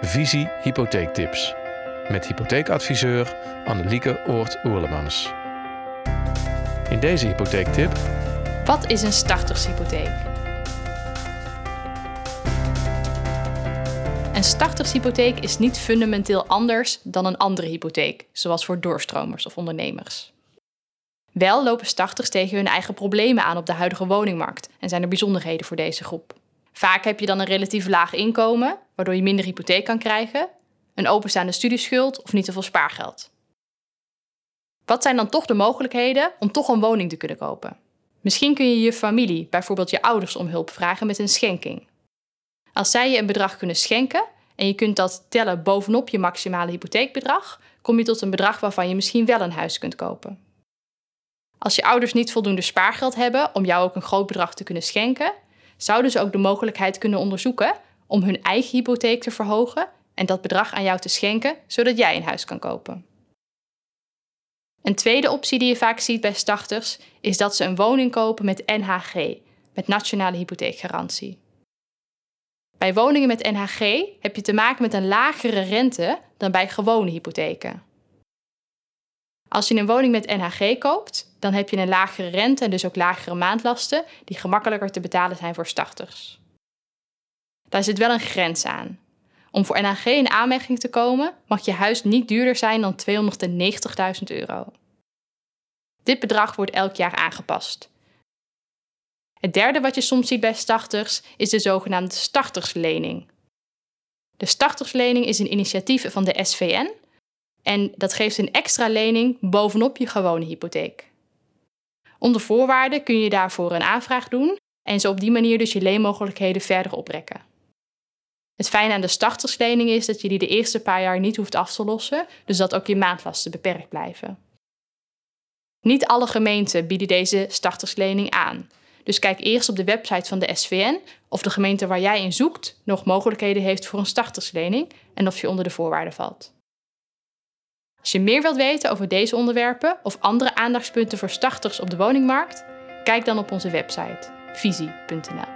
Visie Hypotheektips. Met hypotheekadviseur Annelieke Oort-Oerlemans. In deze hypotheektip. Wat is een startershypotheek? Een startershypotheek is niet fundamenteel anders dan een andere hypotheek, zoals voor doorstromers of ondernemers. Wel lopen starters tegen hun eigen problemen aan op de huidige woningmarkt en zijn er bijzonderheden voor deze groep. Vaak heb je dan een relatief laag inkomen, waardoor je minder hypotheek kan krijgen, een openstaande studieschuld of niet te veel spaargeld. Wat zijn dan toch de mogelijkheden om toch een woning te kunnen kopen? Misschien kun je je familie, bijvoorbeeld je ouders, om hulp vragen met een schenking. Als zij je een bedrag kunnen schenken en je kunt dat tellen bovenop je maximale hypotheekbedrag, kom je tot een bedrag waarvan je misschien wel een huis kunt kopen. Als je ouders niet voldoende spaargeld hebben om jou ook een groot bedrag te kunnen schenken, zouden ze ook de mogelijkheid kunnen onderzoeken om hun eigen hypotheek te verhogen en dat bedrag aan jou te schenken, zodat jij een huis kan kopen. Een tweede optie die je vaak ziet bij starters is dat ze een woning kopen met NHG, met nationale hypotheekgarantie. Bij woningen met NHG heb je te maken met een lagere rente dan bij gewone hypotheken. Als je een woning met NHG koopt, dan heb je een lagere rente en dus ook lagere maandlasten die gemakkelijker te betalen zijn voor starters. Daar zit wel een grens aan. Om voor NHG in aanmerking te komen, mag je huis niet duurder zijn dan 290.000 euro. Dit bedrag wordt elk jaar aangepast. Het derde wat je soms ziet bij starters is de zogenaamde starterslening. De starterslening is een initiatief van de SVN en dat geeft een extra lening bovenop je gewone hypotheek. Onder voorwaarden kun je daarvoor een aanvraag doen en zo op die manier dus je leenmogelijkheden verder oprekken. Het fijne aan de starterslening is dat je die de eerste paar jaar niet hoeft af te lossen, dus dat ook je maandlasten beperkt blijven. Niet alle gemeenten bieden deze starterslening aan. Dus kijk eerst op de website van de SVN of de gemeente waar jij in zoekt nog mogelijkheden heeft voor een starterslening en of je onder de voorwaarden valt. Als je meer wilt weten over deze onderwerpen of andere aandachtspunten voor starters op de woningmarkt, kijk dan op onze website visie.nl.